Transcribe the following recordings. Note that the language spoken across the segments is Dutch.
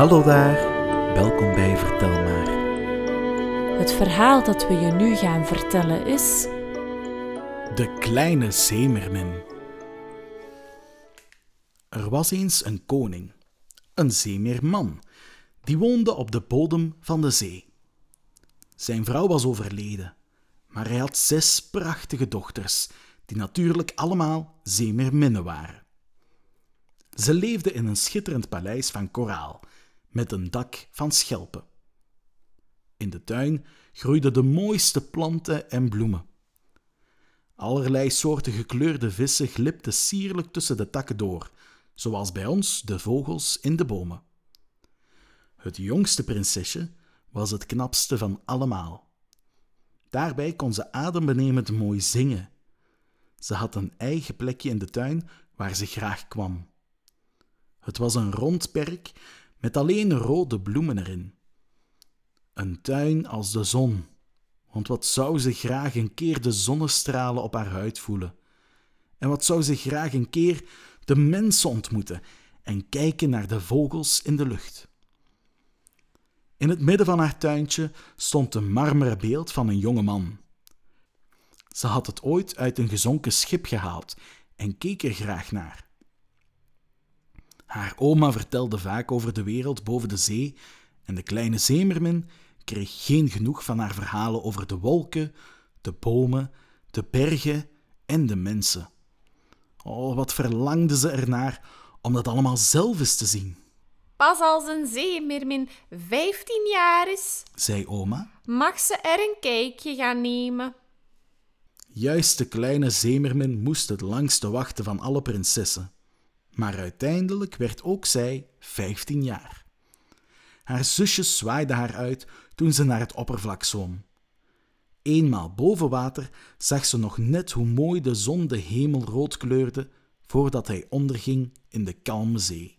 Hallo daar, welkom bij Vertel maar. Het verhaal dat we je nu gaan vertellen is. De kleine zeemermin. Er was eens een koning, een zeemeerman, die woonde op de bodem van de zee. Zijn vrouw was overleden, maar hij had zes prachtige dochters, die natuurlijk allemaal zeemeerminnen waren. Ze leefden in een schitterend paleis van koraal, met een dak van schelpen. In de tuin groeiden de mooiste planten en bloemen. Allerlei soorten gekleurde vissen glipten sierlijk tussen de takken door, zoals bij ons de vogels in de bomen. Het jongste prinsesje was het knapste van allemaal. Daarbij kon ze adembenemend mooi zingen. Ze had een eigen plekje in de tuin waar ze graag kwam. Het was een rond perk met alleen rode bloemen erin. Een tuin als de zon, want wat zou ze graag een keer de zonnestralen op haar huid voelen? En wat zou ze graag een keer de mensen ontmoeten en kijken naar de vogels in de lucht? In het midden van haar tuintje stond een marmeren beeld van een jonge man. Ze had het ooit uit een gezonken schip gehaald en keek er graag naar. Haar oma vertelde vaak over de wereld boven de zee en de kleine zeemermin kreeg geen genoeg van haar verhalen over de wolken, de bomen, de bergen en de mensen. Oh, wat verlangde ze ernaar om dat allemaal zelf eens te zien. Pas als een zeemermin 15 jaar is, zei oma. mag ze er een kijkje gaan nemen. Juist de kleine zeemermin moest het langste wachten van alle prinsessen. Maar uiteindelijk werd ook zij 15 jaar. Haar zusjes zwaaiden haar uit toen ze naar het oppervlak zwom. Eenmaal boven water zag ze nog net hoe mooi de zon de hemel rood kleurde voordat hij onderging in de kalme zee.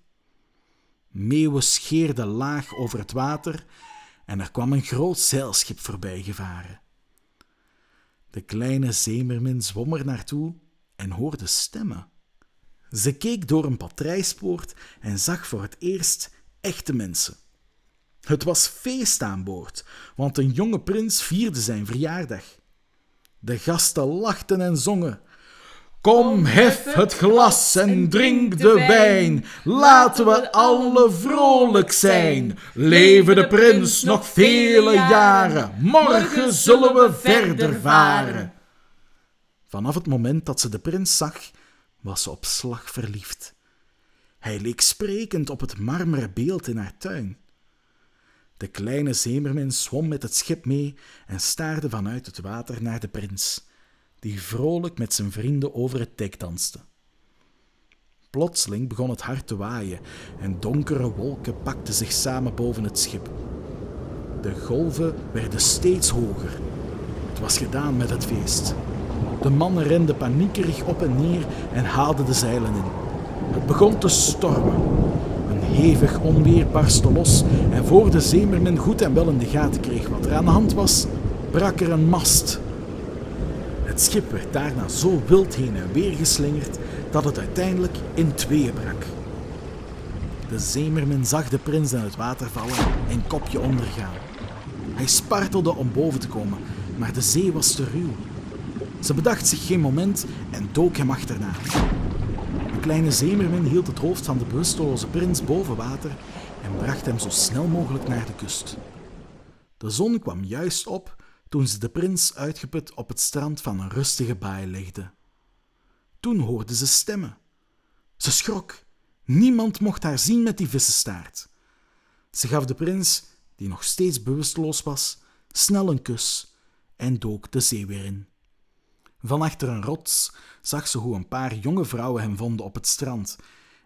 Meeuwen scheerden laag over het water en er kwam een groot zeilschip voorbij gevaren. De kleine zeemermin zwom er naartoe en hoorde stemmen. Ze keek door een patrijspoort en zag voor het eerst echte mensen. Het was feest aan boord, want een jonge prins vierde zijn verjaardag. De gasten lachten en zongen. Kom, hef het glas en drink de wijn. Laten we alle vrolijk zijn. Leven de prins nog vele jaren. Morgen zullen we verder varen. Vanaf het moment dat ze de prins zag, was ze op slag verliefd. Hij leek sprekend op het marmeren beeld in haar tuin. De kleine zeemermin zwom met het schip mee en staarde vanuit het water naar de prins, die vrolijk met zijn vrienden over het dek danste. Plotseling begon het hard te waaien en donkere wolken pakten zich samen boven het schip. De golven werden steeds hoger. Het was gedaan met het feest. De mannen renden paniekerig op en neer en haalden de zeilen in. Het begon te stormen. Een hevig onweer barstte los en voor de zeemermin goed en wel in de gaten kreeg wat er aan de hand was, brak er een mast. Het schip werd daarna zo wild heen en weer geslingerd dat het uiteindelijk in tweeën brak. De zeemermin zag de prins in het water vallen en kopje ondergaan. Hij spartelde om boven te komen, maar de zee was te ruw. Ze bedacht zich geen moment en dook hem achterna. De kleine zeemermin hield het hoofd van de bewusteloze prins boven water en bracht hem zo snel mogelijk naar de kust. De zon kwam juist op toen ze de prins uitgeput op het strand van een rustige baai legde. Toen hoorde ze stemmen. Ze schrok. Niemand mocht haar zien met die vissenstaart. Ze gaf de prins, die nog steeds bewusteloos was, snel een kus en dook de zee weer in. Van achter een rots zag ze hoe een paar jonge vrouwen hem vonden op het strand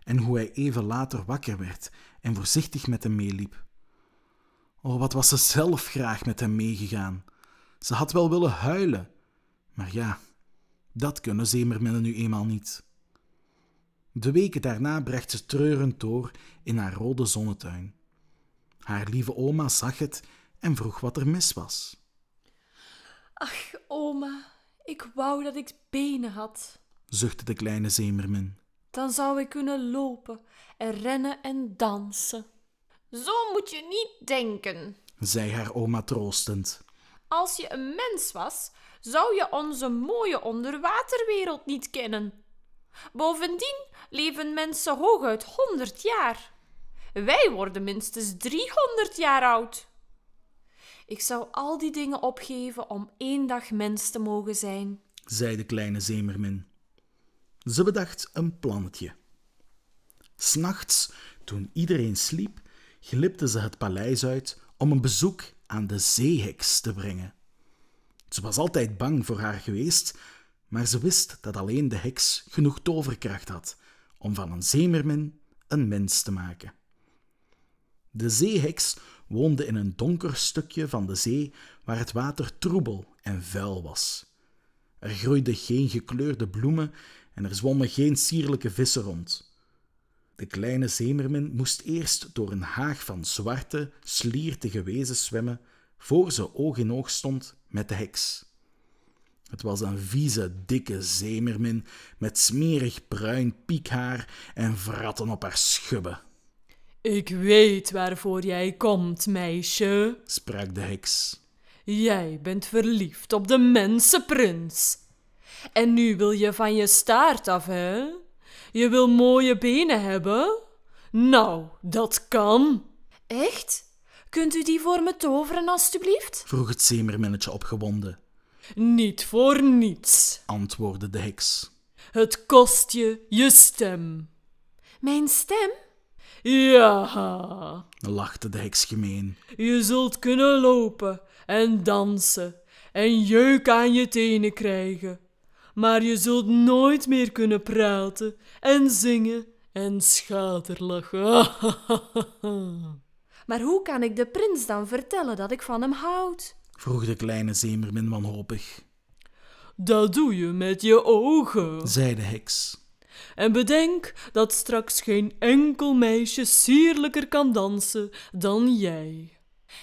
en hoe hij even later wakker werd en voorzichtig met hem meeliep. Oh, wat was ze zelf graag met hem meegegaan. Ze had wel willen huilen, maar ja, dat kunnen zeemerminnen nu eenmaal niet. De weken daarna bracht ze treurend door in haar rode zonnetuin. Haar lieve oma zag het en vroeg wat er mis was. Ach, oma, ik wou dat ik benen had. zuchtte de kleine zeemermin. Dan zou ik kunnen lopen en rennen en dansen. Zo moet je niet denken. zei haar oma troostend. Als je een mens was, zou je onze mooie onderwaterwereld niet kennen. Bovendien leven mensen hooguit 100 jaar. Wij worden minstens 300 jaar oud. Ik zou al die dingen opgeven om één dag mens te mogen zijn. zei de kleine zeemermin. Ze bedacht een plannetje. S'nachts, toen iedereen sliep, glipte ze het paleis uit om een bezoek aan de zeeheks te brengen. Ze was altijd bang voor haar geweest, maar ze wist dat alleen de heks genoeg toverkracht had om van een zeemermin een mens te maken. De zeeheks woonde in een donker stukje van de zee waar het water troebel en vuil was. Er groeiden geen gekleurde bloemen en er zwommen geen sierlijke vissen rond. De kleine zeemermin moest eerst door een haag van zwarte, sliertige wezen zwemmen, voor ze oog in oog stond met de heks. Het was een vieze, dikke zeemermin met smerig bruin piekhaar en vratten op haar schubben, Ik weet waarvoor jij komt, meisje. sprak de heks. Jij bent verliefd op de mensenprins. En nu wil je van je staart af, hè? Je wil mooie benen hebben? Nou, dat kan. Echt? Kunt u die voor me toveren, alstublieft? vroeg het zeemerminnetje opgewonden, Niet voor niets. antwoordde de heks. Het kost je je stem. Mijn stem? Ja, lachte de heks gemeen. je zult kunnen lopen en dansen en jeuk aan je tenen krijgen. Maar je zult nooit meer kunnen praten en zingen en schaterlachen. Maar hoe kan ik de prins dan vertellen dat ik van hem houd? vroeg de kleine zeemermin wanhopig, Dat doe je met je ogen. zei de heks. En bedenk dat straks geen enkel meisje sierlijker kan dansen dan jij.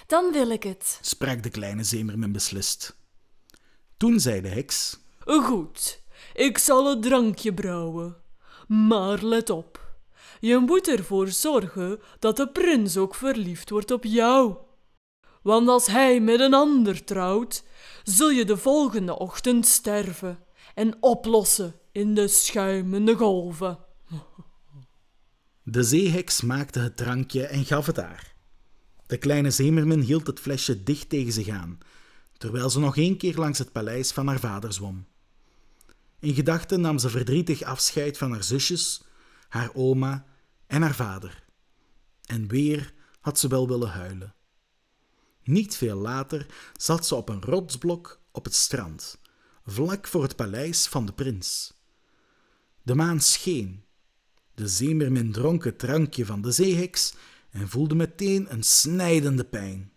Dan wil ik het. sprak de kleine zeemermin beslist. Toen zei de heks, Goed, ik zal het drankje brouwen. Maar let op, je moet ervoor zorgen dat de prins ook verliefd wordt op jou. Want als hij met een ander trouwt, zul je de volgende ochtend sterven en oplossen in de schuimende golven. De zeeheks maakte het drankje en gaf het haar. De kleine zeemermin hield het flesje dicht tegen zich aan, terwijl ze nog één keer langs het paleis van haar vader zwom. In gedachten nam ze verdrietig afscheid van haar zusjes, haar oma en haar vader. En weer had ze wel willen huilen. Niet veel later zat ze op een rotsblok op het strand, vlak voor het paleis van de prins. De maan scheen de zeemermin dronk het drankje van de zeeheks en voelde meteen een snijdende pijn.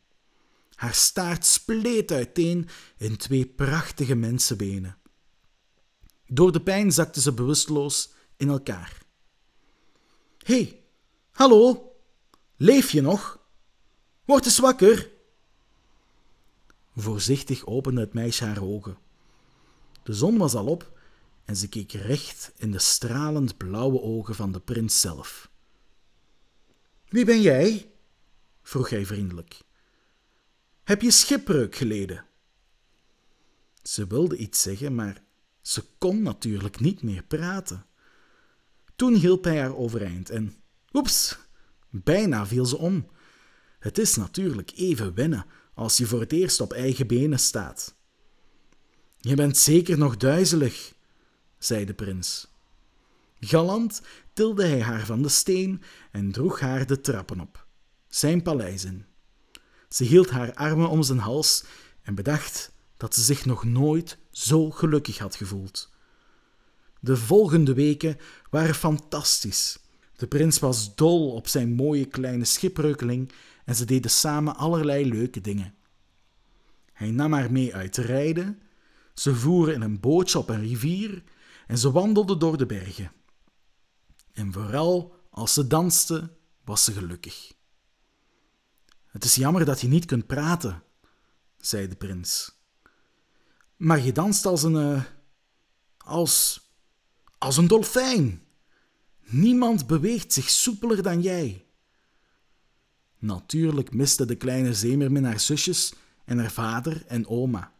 Haar staart spleet uiteen in twee prachtige mensenbenen. Door de pijn zakte ze bewusteloos in elkaar. Hé, hey, hallo, leef je nog? Word eens wakker. Voorzichtig opende het meisje haar ogen. De zon was al op en ze keek recht in de stralend blauwe ogen van de prins zelf. Wie ben jij? vroeg hij vriendelijk. Heb je schipbreuk geleden? Ze wilde iets zeggen, maar ze kon natuurlijk niet meer praten. Toen hielp hij haar overeind en, oeps, bijna viel ze om. Het is natuurlijk even wennen als je voor het eerst op eigen benen staat. Je bent zeker nog duizelig, zei de prins. Galant tilde hij haar van de steen en droeg haar de trappen op, zijn paleis in. Ze hield haar armen om zijn hals en bedacht dat ze zich nog nooit zo gelukkig had gevoeld. De volgende weken waren fantastisch. De prins was dol op zijn mooie kleine schipbreukeling en ze deden samen allerlei leuke dingen. Hij nam haar mee uit te rijden, ze voeren in een bootje op een rivier en ze wandelden door de bergen. En vooral als ze danste, was ze gelukkig. Het is jammer dat je niet kunt praten, zei de prins. Maar je danst als een. eh, als. als een dolfijn. Niemand beweegt zich soepeler dan jij. Natuurlijk miste de kleine zeemermin haar zusjes en haar vader en oma.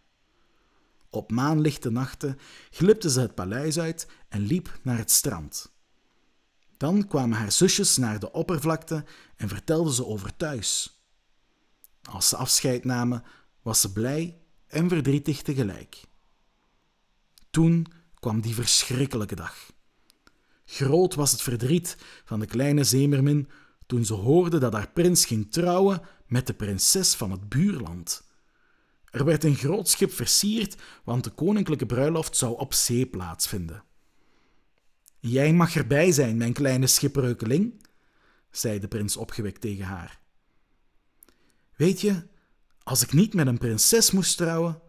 Op maanlichte nachten glipte ze het paleis uit en liep naar het strand. Dan kwamen haar zusjes naar de oppervlakte en vertelden ze over thuis. Als ze afscheid namen, was ze blij en verdrietig tegelijk. Toen kwam die verschrikkelijke dag. Groot was het verdriet van de kleine zeemermin toen ze hoorde dat haar prins ging trouwen met de prinses van het buurland. Er werd een groot schip versierd, want de koninklijke bruiloft zou op zee plaatsvinden. Jij mag erbij zijn, mijn kleine schipbreukeling, zei de prins opgewekt tegen haar. Weet je, als ik niet met een prinses moest trouwen,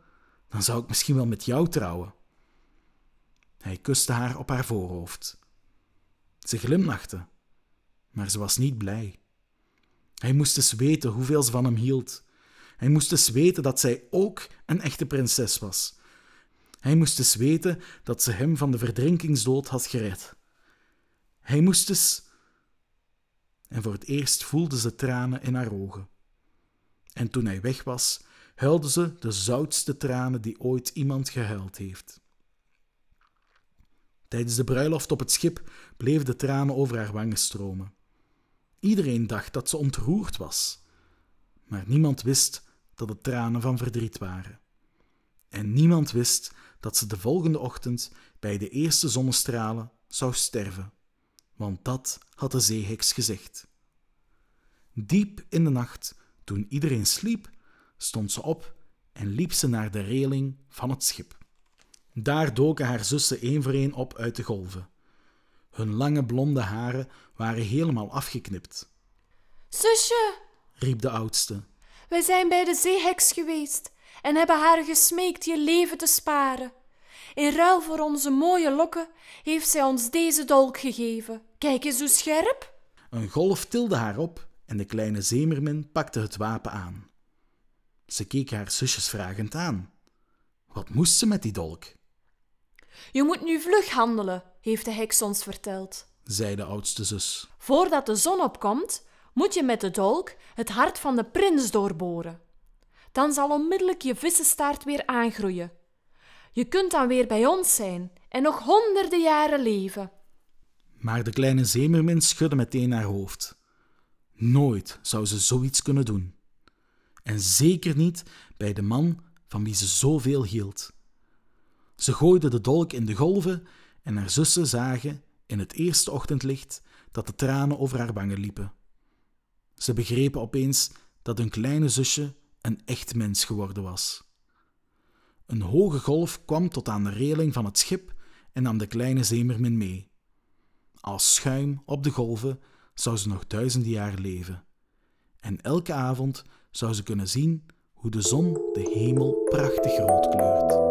dan zou ik misschien wel met jou trouwen. Hij kuste haar op haar voorhoofd. Ze glimlachte, maar ze was niet blij. Hij moest eens weten hoeveel ze van hem hield. Hij moest eens weten dat zij ook een echte prinses was. Hij moest eens weten dat ze hem van de verdrinkingsdood had gered. Hij moest eens. En voor het eerst voelde ze tranen in haar ogen. En toen hij weg was, huilde ze de zoutste tranen die ooit iemand gehuild heeft. Tijdens de bruiloft op het schip bleven de tranen over haar wangen stromen. Iedereen dacht dat ze ontroerd was, maar niemand wist dat het tranen van verdriet waren. En niemand wist dat ze de volgende ochtend bij de eerste zonnestralen zou sterven, want dat had de zeeheks gezegd. Diep in de nacht, toen iedereen sliep, stond ze op en liep ze naar de reling van het schip. Daar doken haar zussen één voor één op uit de golven. Hun lange blonde haren waren helemaal afgeknipt. Zusje, riep de oudste. Wij zijn bij de zeeheks geweest en hebben haar gesmeekt je leven te sparen. In ruil voor onze mooie lokken heeft zij ons deze dolk gegeven. Kijk eens hoe scherp. Een golf tilde haar op en de kleine zeemermin pakte het wapen aan. Ze keek haar zusjes vragend aan. Wat moest ze met die dolk? Je moet nu vlug handelen, heeft de heks ons verteld. zei de oudste zus. Voordat de zon opkomt, moet je met de dolk het hart van de prins doorboren. Dan zal onmiddellijk je vissenstaart weer aangroeien. Je kunt dan weer bij ons zijn en nog honderden jaren leven. Maar de kleine zeemermin schudde meteen haar hoofd. Nooit zou ze zoiets kunnen doen. En zeker niet bij de man van wie ze zoveel hield. Ze gooide de dolk in de golven en haar zussen zagen in het eerste ochtendlicht dat de tranen over haar wangen liepen. Ze begrepen opeens dat hun kleine zusje een echt mens geworden was. Een hoge golf kwam tot aan de reling van het schip en nam de kleine zeemermin mee. Als schuim op de golven zou ze nog duizenden jaar leven. En elke avond zou ze kunnen zien hoe de zon de hemel prachtig rood kleurt.